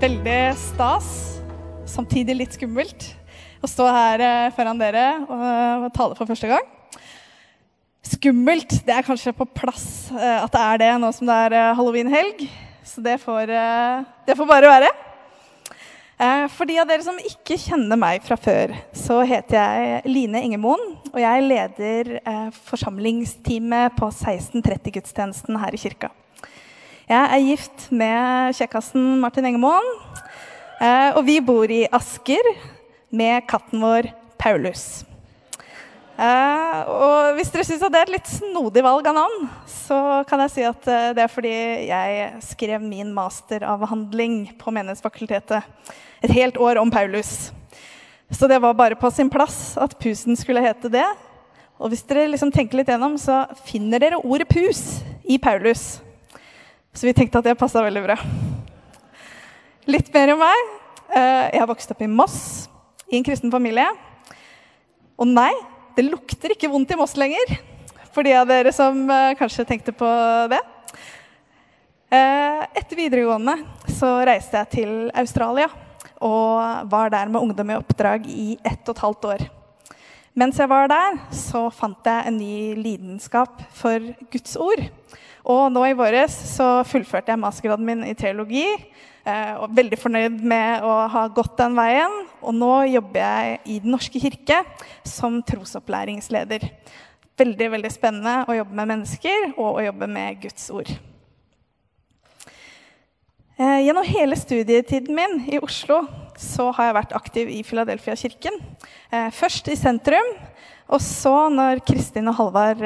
veldig stas, samtidig litt skummelt, å stå her eh, foran dere og, tale for første gang. Skummelt, det er kanskje på plass eh, at det er det nå som det er eh, halloweenhelg. Så det får, det får bare være. For de av dere som ikke kjenner meg fra før, så heter jeg Line Ingemoen. Og jeg leder forsamlingsteamet på 1630-gudstjenesten her i kirka. Jeg er gift med kjekkasen Martin Engemoen. eh, Og vi bor i Asker med katten vår Paulus. Eh, og hvis dere syns det er et litt snodig valg av navn, så kan jeg si at eh, det er fordi jeg skrev min masteravhandling på Menighetsfakultetet et helt år om Paulus. Så det var bare på sin plass at pusen skulle hete det. Og hvis dere liksom tenker litt gjennom, så finner dere ordet pus i Paulus. Så vi tenkte at det passa veldig bra. Litt mer om meg. Eh, Jeg har vokst opp i Moss, i en kristen familie. Og nei, det lukter ikke vondt i Moss lenger. For de av dere som eh, kanskje tenkte på det. Eh, Etter videregående så reiste jeg til Australia og var der med ungdom i oppdrag i ett og et halvt år. Mens jeg var der, så fant jeg en ny lidenskap for Guds ord. Og nå i våres så fullførte jeg mastergraden min i teologi. eh, Og veldig fornøyd med å ha gått den veien. Og nå jobber jeg i Den norske kirke som trosopplæringsleder. Veldig veldig spennende å jobbe med mennesker og å jobbe med Guds ord. Eh, Gjennom hele studietiden min i Oslo så har jeg vært aktiv i Philadelphia-kirken. Eh, Først i sentrum, og så når Kristin og Halvard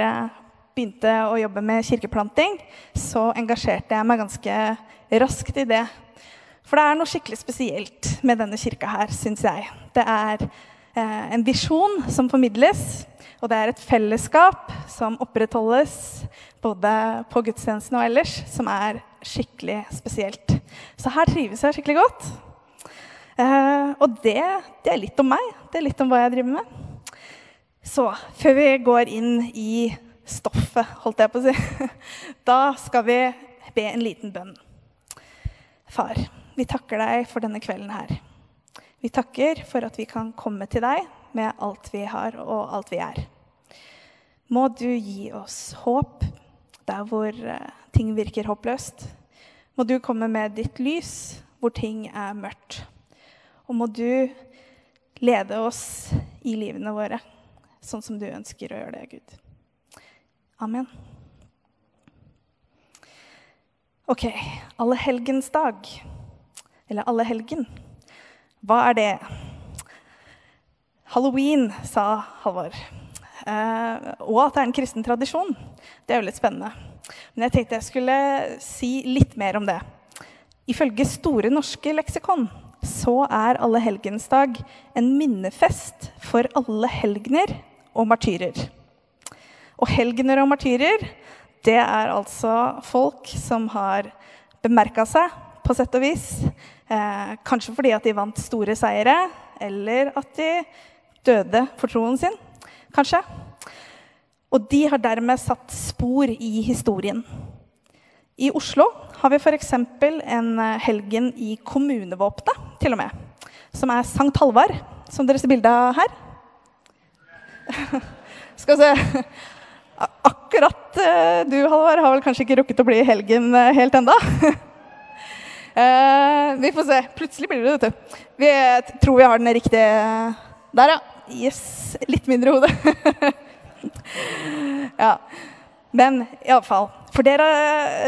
begynte å jobbe med kirkeplanting, så engasjerte jeg meg ganske raskt i det. For det er noe skikkelig spesielt med denne kirka her, syns jeg. Det er eh, en visjon som formidles, og det er et fellesskap som opprettholdes både på gudstjenesten og ellers, som er skikkelig spesielt. Så her trives jeg skikkelig godt. Eh, og det, det er litt om meg. Det er litt om hva jeg driver med. Så før vi går inn i stoffet, holdt jeg på å si, da skal vi be en liten bønn. Far, vi takker deg for denne kvelden her. Vi takker for at vi kan komme til deg med alt vi har og alt vi er. Må du gi oss håp der hvor eh, ting virker håpløst. Må du komme med ditt lys hvor ting er mørkt. Og må du lede oss i livene våre sånn som du ønsker å gjøre det, Gud. Amen. Ok, allehelgensdag. Eller allehelgen. Hva er det? Halloween, sa Halvor. Eh, og at det er en kristen tradisjon. Det er jo litt spennende. Men jeg tenkte jeg skulle si litt mer om det. Ifølge Store norske leksikon så er allehelgensdag en minnefest for alle helgener og martyrer. Og helgener og martyrer, det er altså folk som har bemerka seg, på sett og vis. Eh, kanskje fordi at de vant store seire, eller at de døde for troen sin. Kanskje. Og de har dermed satt spor i historien. I Oslo har vi f.eks. en helgen i kommunevåpenet, til og med. Som er Sankt Halvard, som dere ser bilde av her. Skal vi se Akkurat eh, du, Halvard, har vel kanskje ikke rukket å bli helgen eh, helt enda. Eh, vi får se. Plutselig blir det vet du. Vi tror vi har den riktige Der, ja. Yes. Litt mindre hode. ja. Men iallfall For dere,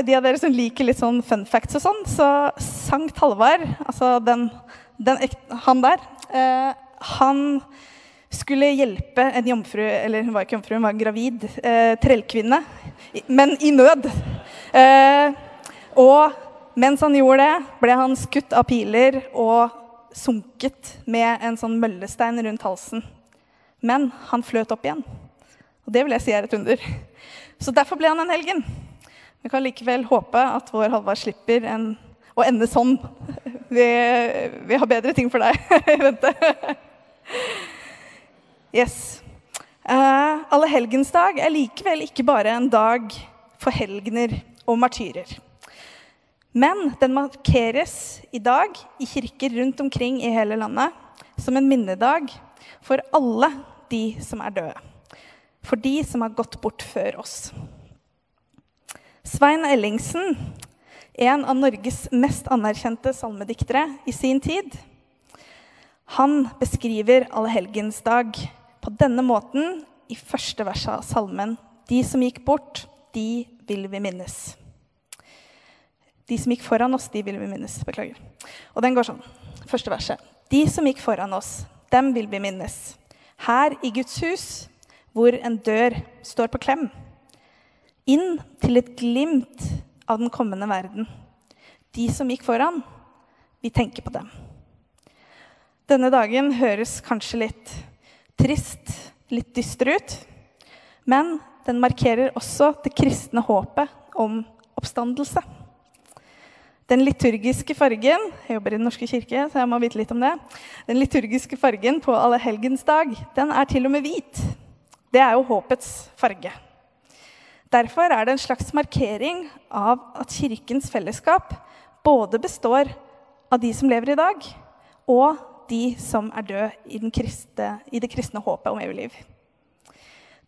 de av dere som liker litt sånn fun facts og sånn, så Sankt Halvard, altså den, den, han der, han skulle hjelpe en jomfru Eller hun var ikke jomfru, hun var gravid. Eh, trellkvinne. Men i nød. Eh, og mens han gjorde det, ble han skutt av piler og sunket med en sånn møllestein rundt halsen. Men han fløt opp igjen. Og det vil jeg si er et under. Så derfor ble han en helgen. Vi kan likevel håpe at vår Halvard slipper en, å ende sånn. Vi, vi har bedre ting for deg i vente. Yes. Uh, Allehelgensdag er likevel ikke bare en dag for helgener og martyrer. Men den markeres i dag i kirker rundt omkring i hele landet som en minnedag for alle de som er døde. For de som har gått bort før oss. Svein Ellingsen, en av Norges mest anerkjente salmediktere i sin tid, han beskriver allehelgensdag på denne måten i første vers av salmen. De som gikk bort, de vil vi minnes. De som gikk foran oss, de vil vi minnes. Beklager. Og den går sånn. Første verset. De som gikk foran oss, dem vil vi minnes. Her i Guds hus, hvor en dør står på klem. Inn til et glimt av den kommende verden. De som gikk foran, vi tenker på dem. Denne dagen høres kanskje litt trist, litt dyster ut. Men den markerer også det kristne håpet om oppstandelse. Den liturgiske fargen Jeg jobber i Den norske kirke, så jeg må vite litt om det. Den liturgiske fargen på allehelgensdag, den er til og med hvit. Det er jo håpets farge. Derfor er det en slags markering av at Kirkens fellesskap både består av de som lever i dag, og de som er døde i, i det kristne håpet om evig liv.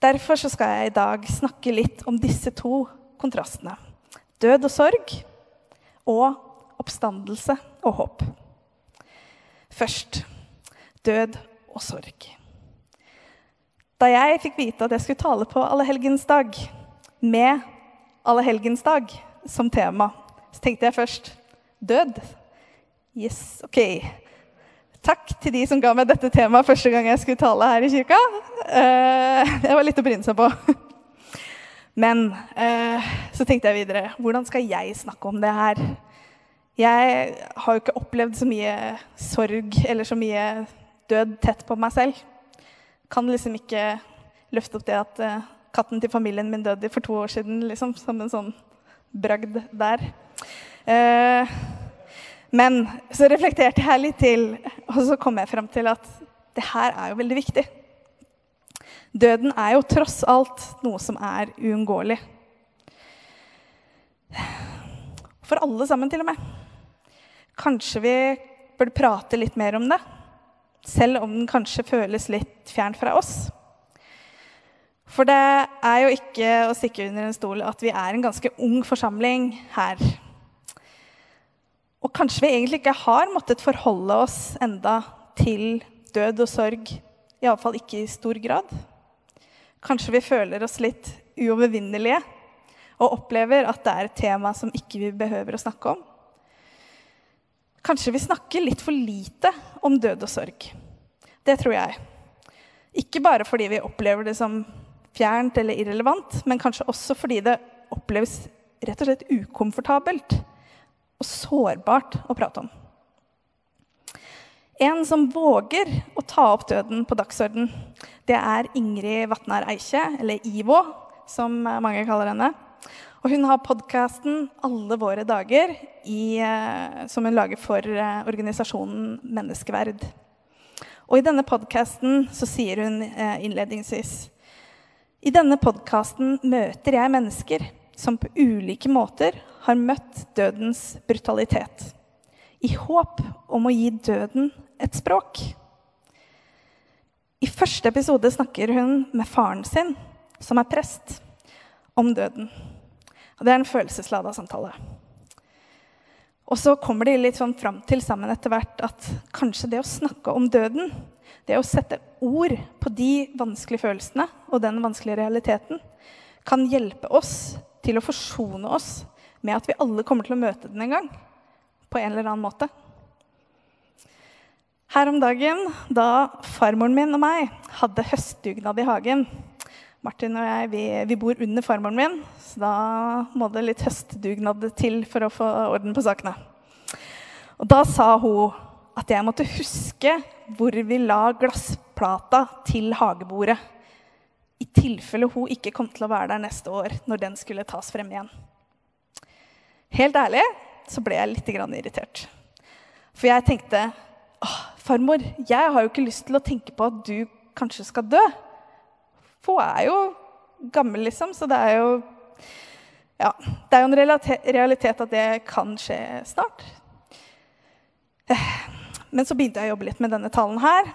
Derfor skal jeg i dag snakke litt om disse to kontrastene. Død og sorg og oppstandelse og håp. Først død og sorg. Da jeg fikk vite at jeg skulle tale på Allehelgensdag med Allehelgensdag som tema, så tenkte jeg først død. Yes, OK. Takk til de som ga meg dette temaet første gang jeg skulle tale her i kirka. Eh, det var litt å bryne seg på. Men eh, så tenkte jeg videre hvordan skal jeg snakke om det her? Jeg har jo ikke opplevd så mye sorg eller så mye død tett på meg selv. Kan liksom ikke løfte opp det at uh, katten til familien min døde for to år siden, liksom, som en sånn bragd der. Uh, men så reflekterte jeg litt til, og så kom jeg fram til at det her er jo veldig viktig. Døden er jo tross alt noe som er uunngåelig. For alle sammen, til og med. Kanskje vi burde prate litt mer om det, selv om den kanskje føles litt fjern fra oss. For det er jo ikke å stikke under en stol at vi er en ganske ung forsamling her. Og kanskje vi egentlig ikke har måttet forholde oss enda til død og sorg. Iallfall ikke i stor grad. Kanskje vi føler oss litt uovervinnelige og opplever at det er et tema som ikke vi behøver å snakke om. Kanskje vi snakker litt for lite om død og sorg. Det tror jeg. Ikke bare fordi vi opplever det som fjernt eller irrelevant, men kanskje også fordi det oppleves rett og slett ukomfortabelt og sårbart å prate om. En som våger å ta opp døden på dagsorden, det er Ingrid Vatnar Eikje, eller IVO, som mange kaller henne. Og hun har podkasten 'Alle våre dager', i, eh, som hun lager for eh, organisasjonen Menneskeverd. Og I denne podkasten sier hun eh, innledningsvis I denne podkasten møter jeg mennesker som på ulike måter har møtt dødens brutalitet. I håp om å gi døden et språk. I første episode snakker hun med faren sin, som er prest, om døden. Og det er en følelseslada samtale. Og så kommer de litt sånn fram til sammen etter hvert at kanskje det å snakke om døden, det å sette ord på de vanskelige følelsene og den vanskelige realiteten, kan hjelpe oss til å forsone oss med at vi alle kommer til å møte den en gang. På en eller annen måte. Her om dagen, da farmoren min og meg hadde høstdugnad i hagen, Martin og jeg vi, vi, bor under farmoren min, så da må det litt høstdugnad til for å få orden på sakene. Og da sa hun at jeg måtte huske hvor vi la glassplata til hagebordet. I tilfelle hun ikke kom til å være der neste år når den skulle tas frem igjen. Helt ærlig så ble jeg litt irritert. For jeg tenkte Åh, farmor, jeg har jo ikke lyst til å tenke på at du kanskje skal dø. For hun er jo gammel, liksom, så det er jo Ja, det er jo en realitet at det kan skje snart. Eh, men så begynte jeg å jobbe litt med denne talen her.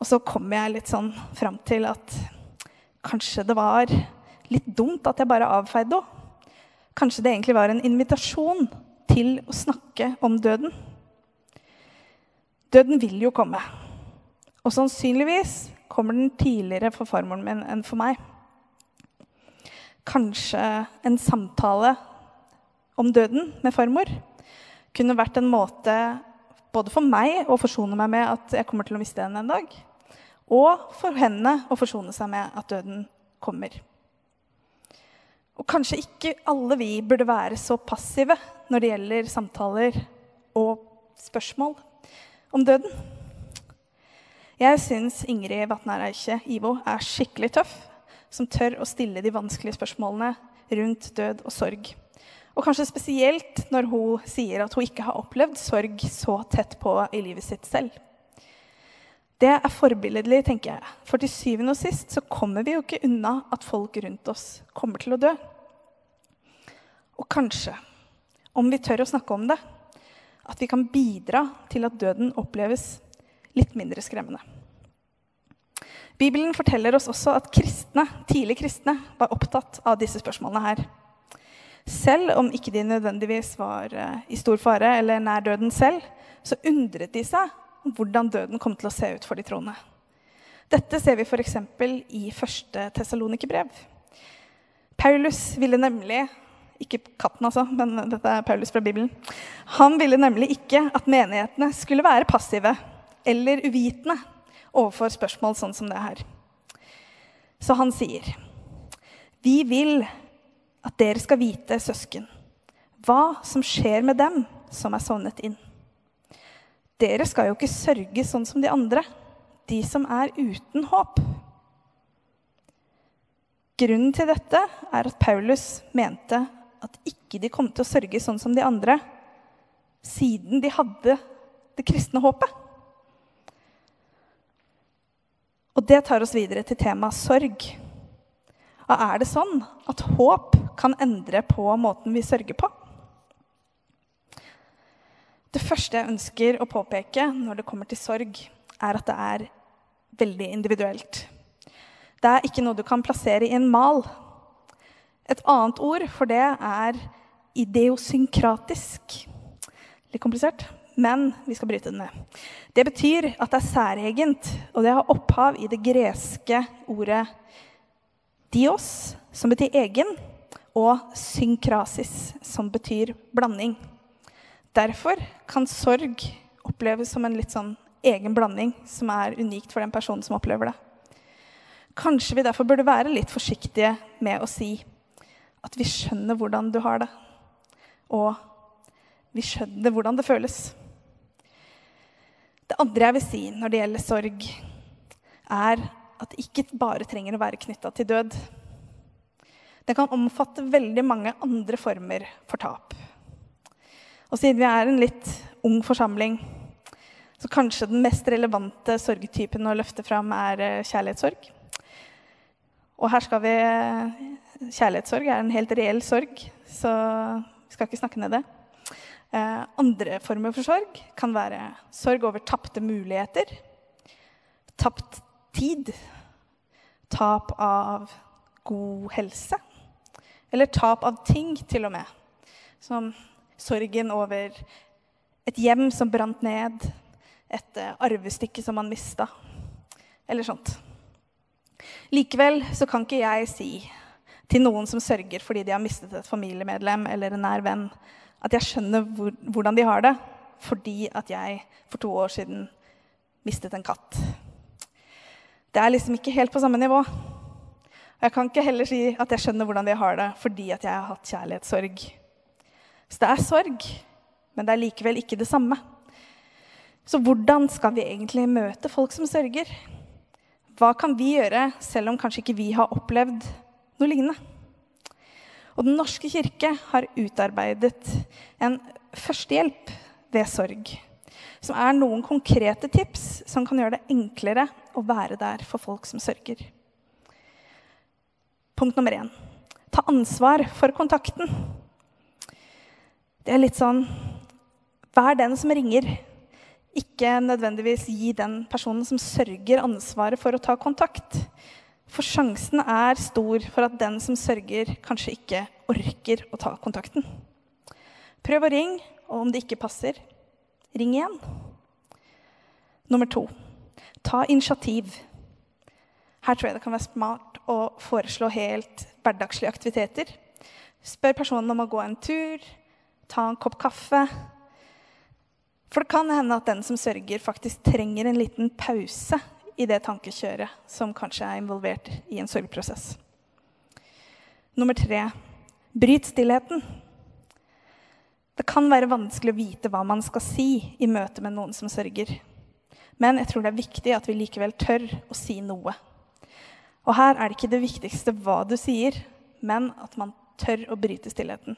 Og så kom jeg litt sånn fram til at kanskje det var litt dumt at jeg bare avfeide henne. Kanskje det egentlig var en invitasjon til å snakke om døden. Døden vil jo komme. Og sannsynligvis kommer den tidligere for farmoren min enn for meg. Kanskje en samtale om døden med farmor kunne vært en måte både for meg å forsone meg med at jeg kommer til å miste henne en dag, og for henne å forsone seg med at døden kommer. Og kanskje ikke alle vi burde være så passive når det gjelder samtaler og spørsmål om døden. Jeg syns Ingrid Vatnar Eikje Ivo er skikkelig tøff, som tør å stille de vanskelige spørsmålene rundt død og sorg. Og kanskje spesielt når hun sier at hun ikke har opplevd sorg så tett på i livet sitt selv. Det er forbilledlig, tenker jeg. For til syvende og sist så kommer vi jo ikke unna at folk rundt oss kommer til å dø. Og kanskje, om vi tør å snakke om det, at vi kan bidra til at døden oppleves litt mindre skremmende. Bibelen forteller oss også at kristne, tidlig kristne var opptatt av disse spørsmålene her. Selv om ikke de nødvendigvis var eh, i stor fare eller nær døden selv, så undret de seg om hvordan døden kom til å se ut for de troende. Dette ser vi f.eks. i første Tessalonikerbrev. Paulus ville nemlig ikke katten, altså, men dette er Paulus fra Bibelen. Han ville nemlig ikke at menighetene skulle være passive eller uvitende overfor spørsmål sånn som det her. Så han sier, 'Vi vil at dere skal vite, søsken, hva som skjer med dem som er sovnet inn. Dere skal jo ikke sørge sånn som de andre, de som er uten håp. Grunnen til dette er at Paulus mente at ikke de kom til å sørge sånn som de andre, siden de hadde det kristne håpet. Og det tar oss videre til temaet sorg. Og er det sånn at håp kan endre på måten vi sørger på? Det første jeg ønsker å påpeke når det kommer til sorg, er at det er veldig individuelt. Det er ikke noe du kan plassere i en mal. Et annet ord for det er ideosynkratisk. Litt komplisert, men vi skal bryte den ned. Det betyr at det er særegent, og det har opphav i det greske ordet Dios, som betyr egen, og synkrasis, som betyr blanding. Derfor kan sorg oppleves som en litt sånn egen blanding som er unikt for den personen som opplever det. Kanskje vi derfor burde være litt forsiktige med å si at vi skjønner hvordan du har det, og vi skjønner hvordan det føles. Det andre jeg vil si når det gjelder sorg, er at det ikke bare trenger å være knytta til død. Det kan omfatte veldig mange andre former for tap. Og siden vi er en litt ung forsamling, så kanskje den mest relevante sorgtypen å løfte fram er eh, kjærlighetssorg. Og her skal vi Kjærlighetssorg er en helt reell sorg, så vi skal ikke snakke ned det. Eh, andre former for sorg kan være sorg over tapte muligheter, tapt tid, tap av god helse. Eller tap av ting, til og med. Som sorgen over et hjem som brant ned, et eh, arvestykke som man mista, eller sånt. Likevel så kan ikke jeg si til noen som sørger fordi de har mistet et familiemedlem eller en nær venn, at jeg skjønner hvor, hvordan de har det fordi at jeg for to år siden mistet en katt. Det er liksom ikke helt på samme nivå. Jeg kan ikke heller si at jeg skjønner hvordan de har det fordi at jeg har hatt kjærlighetssorg. Så det er sorg, men det er likevel ikke det samme. Så hvordan skal vi egentlig møte folk som sørger? Hva kan vi gjøre selv om kanskje ikke vi har opplevd noe lignende? Og Den norske kirke har utarbeidet en førstehjelp ved sorg som er noen konkrete tips som kan gjøre det enklere å være der for folk som sørger. Punkt nummer én. Ta ansvar for kontakten. Det er litt sånn Vær den som ringer. Ikke nødvendigvis gi den personen som sørger, ansvaret for å ta kontakt. For sjansen er stor for at den som sørger, kanskje ikke orker å ta kontakten. Prøv å ringe, og om det ikke passer, ring igjen. Nummer to ta initiativ. Her tror jeg det kan være smart å foreslå helt hverdagslige aktiviteter. Spør personen om å gå en tur, ta en kopp kaffe. For det kan hende at den som sørger, faktisk trenger en liten pause i det tankekjøret som kanskje er involvert i en sorgprosess. Nummer tre bryt stillheten. Det kan være vanskelig å vite hva man skal si i møte med noen som sørger. Men jeg tror det er viktig at vi likevel tør å si noe. Og her er det ikke det viktigste hva du sier, men at man tør å bryte stillheten.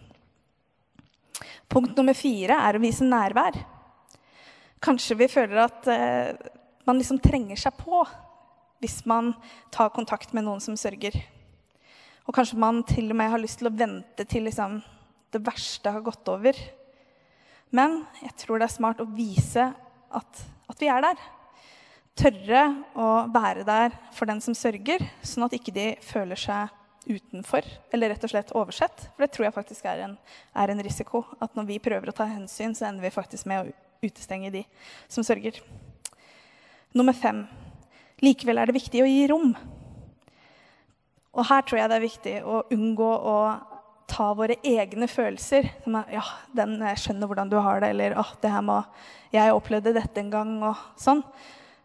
Punkt nummer fire er å vise nærvær. Kanskje vi føler at eh, man liksom trenger seg på hvis man tar kontakt med noen som sørger. Og kanskje man til og med har lyst til å vente til liksom, det verste har gått over. Men jeg tror det er smart å vise at, at vi er der tørre å være der for den som sørger, sånn at ikke de føler seg utenfor eller rett og slett oversett. For det tror jeg faktisk er en, er en risiko. At når vi prøver å ta hensyn, så ender vi faktisk med å utestenge de som sørger. Nummer fem. Likevel er det viktig å gi rom. Og her tror jeg det er viktig å unngå å ta våre egne følelser. Som er, ja, den, skjønner hvordan du har det', eller ah, det her må, 'Jeg opplevde dette en gang', og sånn.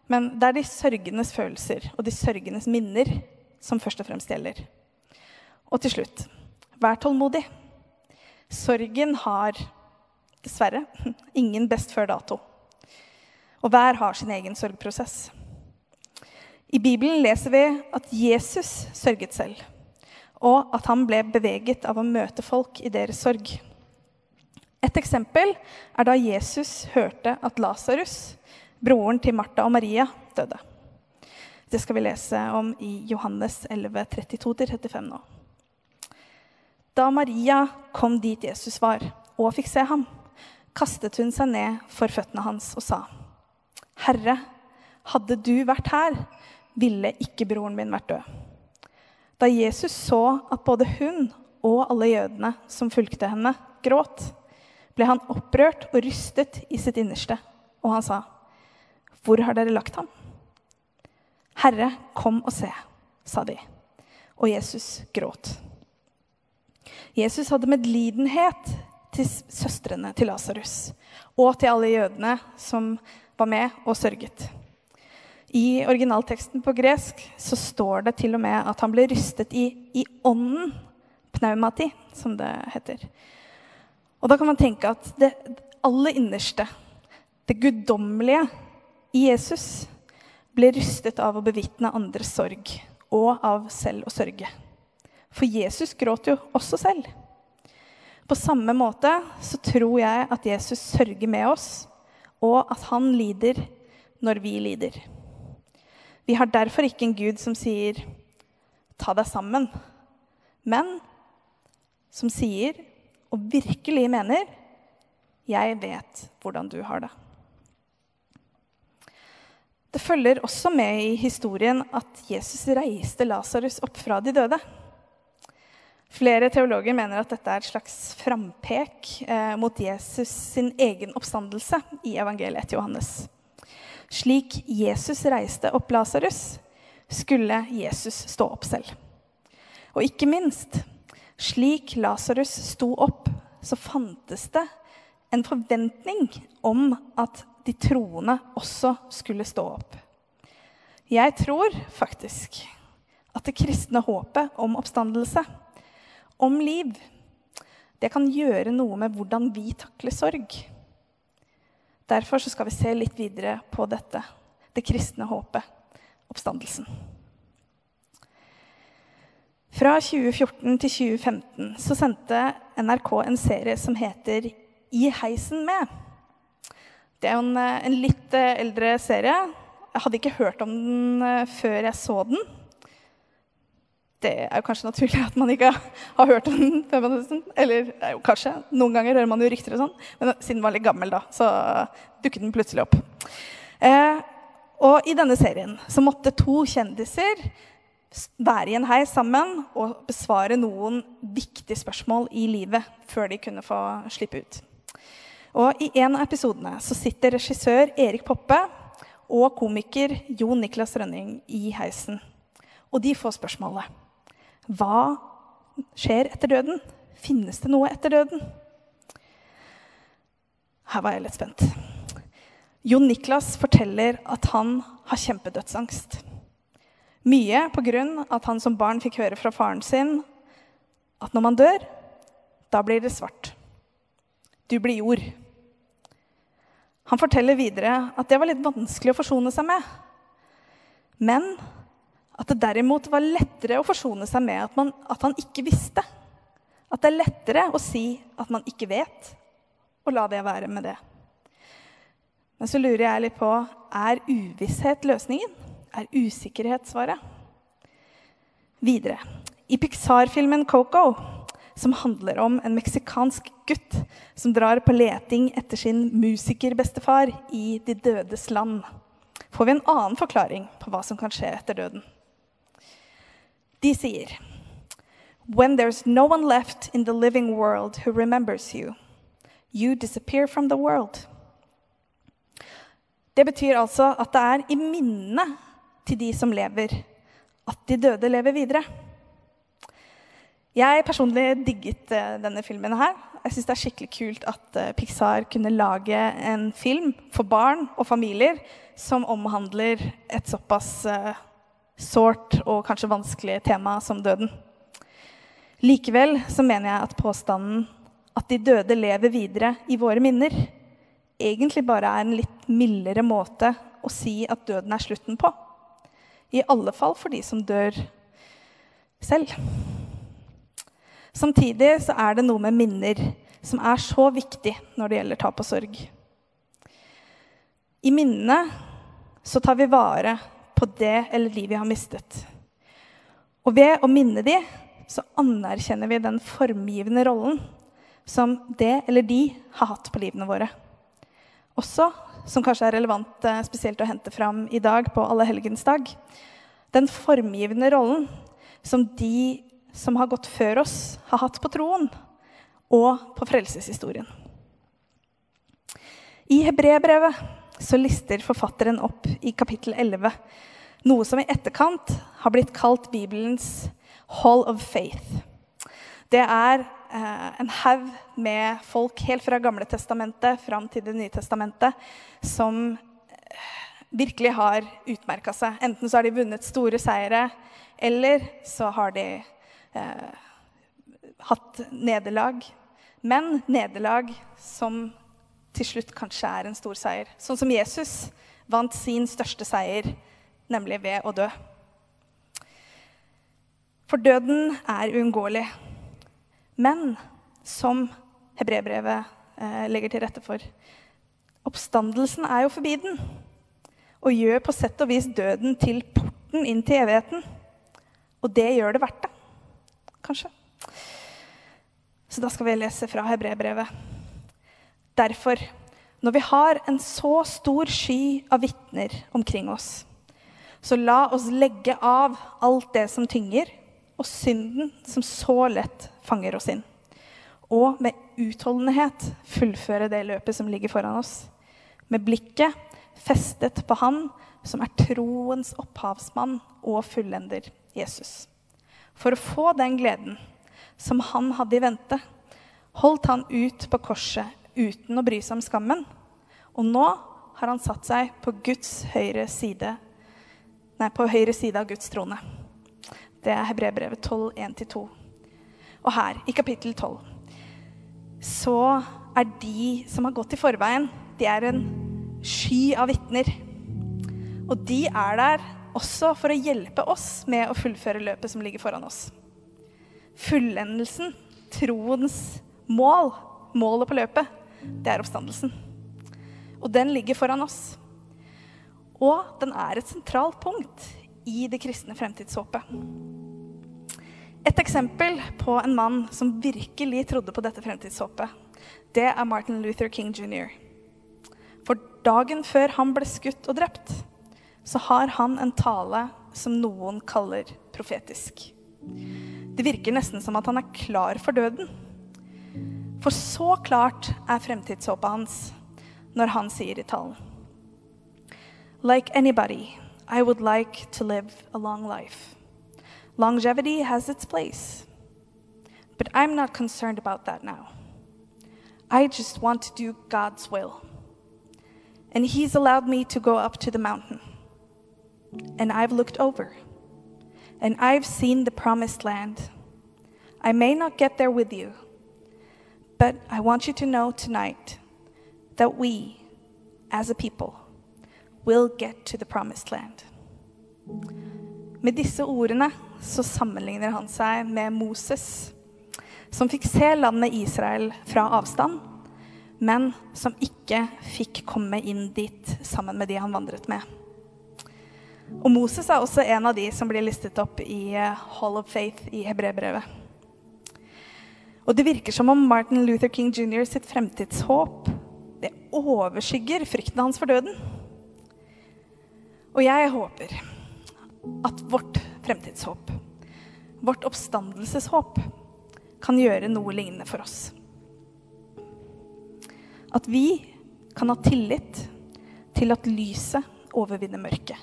Men det er de sørgendes følelser og de sørgendes minner som først og fremst gjelder. Og til slutt vær tålmodig. Sorgen har dessverre ingen best før dato. Og hver har sin egen sorgprosess. I Bibelen leser vi at Jesus sørget selv, og at han ble beveget av å møte folk i deres sorg. Et eksempel er da Jesus hørte at Lasarus broren til Martha og Maria, døde. Det skal vi lese om i Johannes 11, 32-35 nå. Da Maria kom dit Jesus var, og fikk se ham, kastet hun seg ned for føttene hans og sa, Herre, hadde du vært her, ville ikke broren min vært død. Da Jesus så at både hun og alle jødene som fulgte henne, gråt, ble han opprørt og rystet i sitt innerste, og han sa, 'Hvor har dere lagt ham?' 'Herre, kom og se', sa de. Og Jesus gråt. Jesus hadde medlidenhet til søstrene til Lasarus og til alle jødene som var med og sørget. I originalteksten på gresk så står det til og med at han ble rystet i, i ånden, pneumati, som det heter. Og da kan man tenke at det aller innerste, det guddommelige, i Jesus ble rystet av å bevitne andres sorg og av selv å sørge. For Jesus gråt jo også selv. På samme måte så tror jeg at Jesus sørger med oss, og at han lider når vi lider. Vi har derfor ikke en Gud som sier 'ta deg sammen', men som sier, og virkelig mener, 'jeg vet hvordan du har det'. Det følger også med i historien at Jesus reiste Lasarus opp fra de døde. Flere teologer mener at dette er et slags frampek eh, mot Jesus sin egen oppstandelse i evangeliet etter Johannes. Slik Jesus reiste opp Lasarus, skulle Jesus stå opp selv. Og ikke minst, slik Lasarus sto opp, så fantes det en forventning om at de troende også skulle stå opp. Jeg tror faktisk at det kristne håpet om oppstandelse, om liv, det kan gjøre noe med hvordan vi takler sorg. Derfor skal vi se litt videre på dette, det kristne håpet, oppstandelsen. Fra 2014 til 2015 så sendte NRK en serie som heter I heisen med. Det er jo en, eh, en, litt eh, eldre serie. Jeg hadde ikke hørt om den eh, før jeg så den. Det er jo kanskje naturlig at man ikke har hørt den før man nesten. Eller jo, kanskje. Noen ganger hører man jo rykter og sånn. Men siden den var litt gammel, da, så dukket den plutselig opp. Eh, og i denne serien så måtte to kjendiser være i en heis sammen og besvare noen viktige spørsmål i livet før de kunne få slippe ut. Og I en av episodene så sitter regissør Erik Poppe og komiker Jon Niklas Rønning i heisen. Og de får spørsmålet Hva skjer etter døden? Finnes det noe etter døden? Her var jeg litt spent. Jon Niklas forteller at han har kjempedødsangst. Mye pga. at han som barn fikk høre fra faren sin at når man dør, da blir det svart. Du blir jord. Han forteller videre at det var litt vanskelig å forsone seg med. Men at det derimot var lettere å forsone seg med at, man, at han ikke visste. At det er lettere å si at man ikke vet, og la det være med det. Men så lurer jeg litt på er uvisshet løsningen? Er usikkerhet svaret? Videre. I Pixar-filmen 'Coco', som handler om en meksikansk gutt som drar på leting etter sin musikerbestefar i de dødes land, får vi en annen forklaring på hva som kan skje etter døden. De sier When there's no one left in the living world who remembers you, you disappear from the world. Det betyr altså at det er i minnet til de som lever, at de døde lever videre. Jeg personlig digget uh, denne filmen her. Jeg syns det er skikkelig kult at uh, Pixar kunne lage en film for barn og familier som omhandler et såpass uh, sårt og kanskje vanskelig tema som døden. Likevel så mener jeg at påstanden at de døde lever videre i våre minner, egentlig bare er en litt mildere måte å si at døden er slutten på. I alle fall for de som dør selv. Samtidig så er det noe med minner som er så viktig når det gjelder tap og sorg. I minnene så tar vi vare på det eller livet vi har mistet. Og ved å minne de, så anerkjenner vi den formgivende rollen som det eller de har hatt på livene våre. Også, som kanskje er relevant eh, spesielt å hente fram i dag på Allehelgensdag, den formgivende rollen som de som har gått før oss, har hatt på troen og på frelseshistorien. I hebreerbrevet så lister forfatteren opp i kapittel 11 noe som i etterkant har blitt kalt Bibelens Hall of Faith. Det er eh, en haug med folk helt fra Gamle testamentet fram til Det nye testamentet som eh, virkelig har utmerka seg. Enten så har de vunnet store seire, eller så har de eh, hatt nederlag. Men nederlag som til slutt kanskje er en stor seier. Sånn som Jesus vant sin største seier nemlig ved å dø. For døden er uunngåelig. Men som hebreerbrevet eh, legger til rette for Oppstandelsen er jo forbi den og gjør på sett og vis døden til porten inn til evigheten. Og det gjør det verdt det, kanskje. Så da skal vi lese fra hebreerbrevet. Derfor, når vi har en så stor sky av vitner omkring oss, så la oss legge av alt det som tynger, og synden som så lett fanger oss inn. Og med utholdenhet fullføre det løpet som ligger foran oss. Med blikket festet på Han som er troens opphavsmann og fullender, Jesus. For å få den gleden som han hadde i vente, holdt han ut på korset uten å bry seg om skammen. Og nå har han satt seg på Guds høyre side nei, på høyre side av Guds trone. Det er Hebrebrevet 12, 1-2. Og her, i kapittel 12, så er de som har gått i forveien, de er en sky av vitner. Og de er der også for å hjelpe oss med å fullføre løpet som ligger foran oss. Fullendelsen, troens mål, målet på løpet, det er oppstandelsen. Og den ligger foran oss. Og den er et sentralt punkt i det kristne fremtidshåpet. Et eksempel på en mann som virkelig trodde på dette fremtidshåpet, det er Martin Luther King jr. For dagen før han ble skutt og drept, så har han en tale som noen kaller profetisk. Det virker nesten som at han er klar for døden. For så klart er fremtidshåpet hans når han sier i talen Like anybody, I would like to live a long life. Longevity has its place. But I'm not concerned about that now. I just want to do God's will. And He's allowed me to go up to the mountain. And I've looked over. And I've seen the promised land. I may not get there with you, but I want you to know tonight that we, as a people, will get to the promised land. Med disse ordene så sammenligner han seg med Moses, som fikk se landet Israel fra avstand, men som ikke fikk komme inn dit sammen med de han vandret med. Og Moses er også en av de som blir listet opp i eh, Hall of Faith i Hebrebrevet. Og det virker som om Martin Luther King jr. sitt fremtidshåp det overskygger frykten hans for døden. Og jeg håper at vårt fremtidshåp, vårt oppstandelseshåp, kan gjøre noe lignende for oss. At vi kan ha tillit til at lyset overvinner mørket.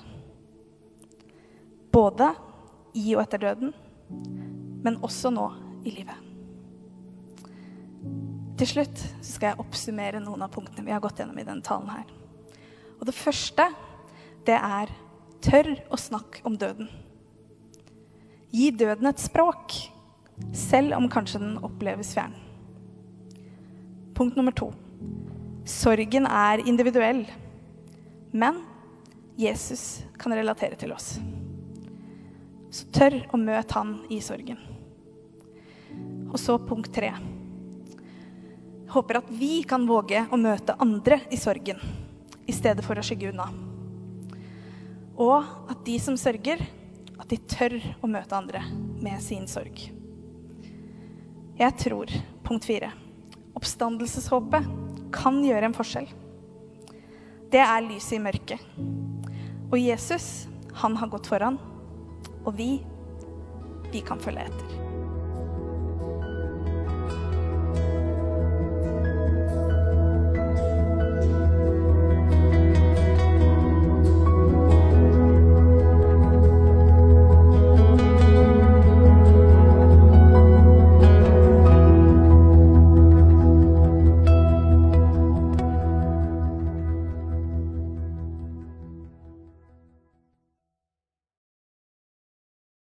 Både i og etter døden, men også nå i livet. Til slutt skal jeg oppsummere noen av punktene vi har gått gjennom i denne talen her. Og det første, det er tørr å snakke om døden. Gi døden et språk, selv om kanskje den oppleves fjern. Punkt nummer to. Sorgen er individuell, men Jesus kan relatere til oss. Så tørr å møte han i sorgen. Og så punkt tre. Håper at vi kan våge å møte andre i sorgen i stedet for å skygge unna. Og at de som sørger, at de tør å møte andre med sin sorg. Jeg tror, punkt fire, oppstandelseshåpet kan gjøre en forskjell. Det er lyset i mørket. Og Jesus, han har gått foran. Og vi, vi kan følge etter.